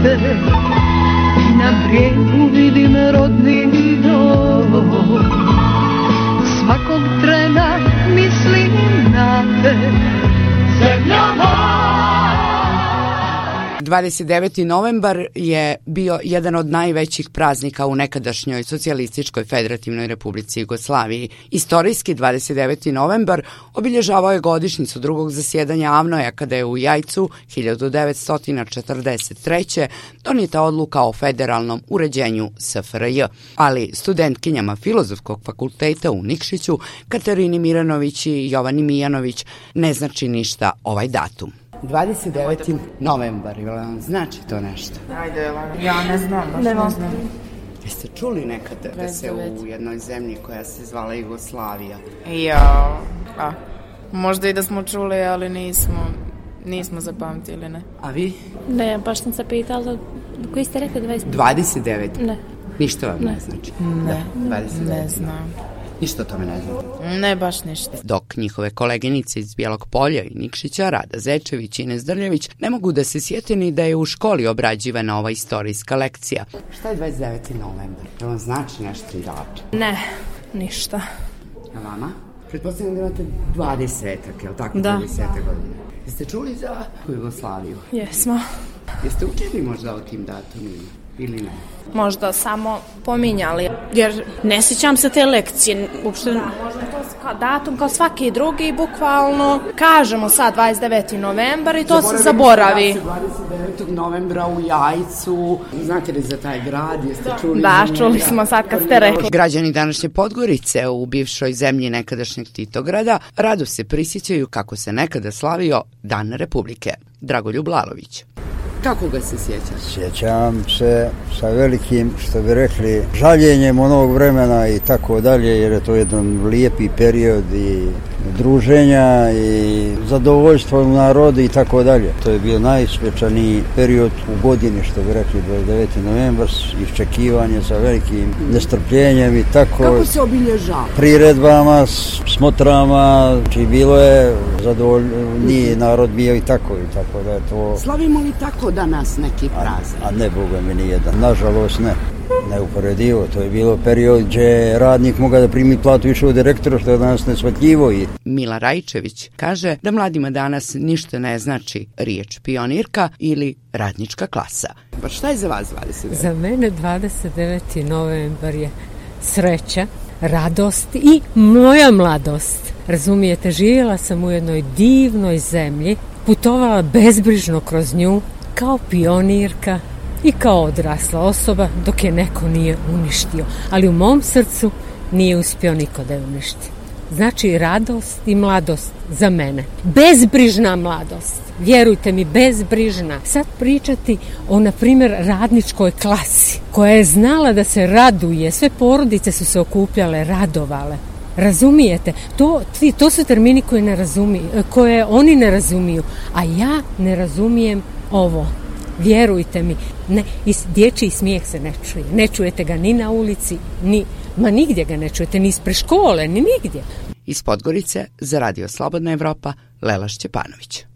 znate Na brijegu vidim 29. novembar je bio jedan od najvećih praznika u nekadašnjoj Socijalističkoj federativnoj republici Jugoslaviji. Istorijski 29. novembar obilježavao je godišnicu drugog zasjedanja Avnoja kada je u Jajcu 1943. donijeta odluka o federalnom uređenju SFRJ, ali studentkinjama Filozofskog fakulteta u Nikšiću Katarini Miranović i Jovani Mijanović ne znači ništa ovaj datum. 29. novembar, ili vam znači to nešto? Ajde, ja ne znam, baš ne, ne znam. Jeste čuli nekada da se u jednoj zemlji koja se zvala Jugoslavija? Ja, a, možda i da smo čuli, ali nismo, nismo zapamtili, ne. A vi? Ne, baš sam se pitala, koji ste rekli 29? 29? Ne. Ništa vam ne, ne znači? Ne, da, 29. ne znam. Ništa o tome ne znam. Ne, baš ništa. Dok njihove koleginice iz Bijelog polja i Nikšića, Rada Zečević i Ines Drljević, ne mogu da se sjete ni da je u školi obrađivana ova istorijska lekcija. Šta je 29. novembar? Da vam znači nešto i dače? Ne, ništa. A vama? Pretpostavljam da imate 20 je li tako? Da. 20 godine. Jeste čuli za Jugoslaviju? Jesmo. Jeste učili možda o tim datumima? Ili ne? Možda samo pominjali, jer ne sjećam se te lekcije, uopšte... Da, možda to kao datum kao svaki drugi, bukvalno kažemo sad 29. novembar i to se zaboravi. 29. novembra u Jajcu, znate li za taj grad, jeste čuli? Da, čuli smo sad kad ste rekli. Građani današnje Podgorice u bivšoj zemlji nekadašnjeg Titograda rado se prisjećaju kako se nekada slavio Dan Republike. Dragoljub Lalović. Kako ga se sjećaš? Sjećam se sa velikim, što bi rekli, žaljenjem onog vremena i tako dalje, jer je to jedan lijepi period i druženja i zadovoljstvo u narodu i tako dalje. To je bio najsvečaniji period u godini, što bi rekli, 29. novembar, iščekivanje sa velikim nestrpljenjem i tako. Kako se obilježava? Priredbama, smotrama, či bilo je zadovoljniji narod bio i tako i tako da je to... Slavimo li tako danas neki praznik? A, a ne, Boga mi nijedan. Nažalost ne neuporedivo. To je bilo period gdje radnik moga da primi platu više od direktora, što je danas nesvatljivo. I... Mila Rajčević kaže da mladima danas ništa ne znači riječ pionirka ili radnička klasa. Pa šta je za vas 29? Za mene 29. novembar je sreća, radost i moja mladost. Razumijete, živjela sam u jednoj divnoj zemlji, putovala bezbrižno kroz nju, kao pionirka, i kao odrasla osoba dok je neko nije uništio. Ali u mom srcu nije uspio niko da je uništi. Znači radost i mladost za mene. Bezbrižna mladost. Vjerujte mi, bezbrižna. Sad pričati o, na primjer, radničkoj klasi koja je znala da se raduje. Sve porodice su se okupljale, radovale. Razumijete? To, to su termini koje, ne razumiju, koje oni ne razumiju. A ja ne razumijem ovo. Vjerujte mi, ne, i dječji smijeh se ne čuje. Ne čujete ga ni na ulici, ni, ma nigdje ga ne čujete, ni ispred škole, ni nigdje. Iz Podgorice za Radio Slobodna Evropa, Lela Šćepanović.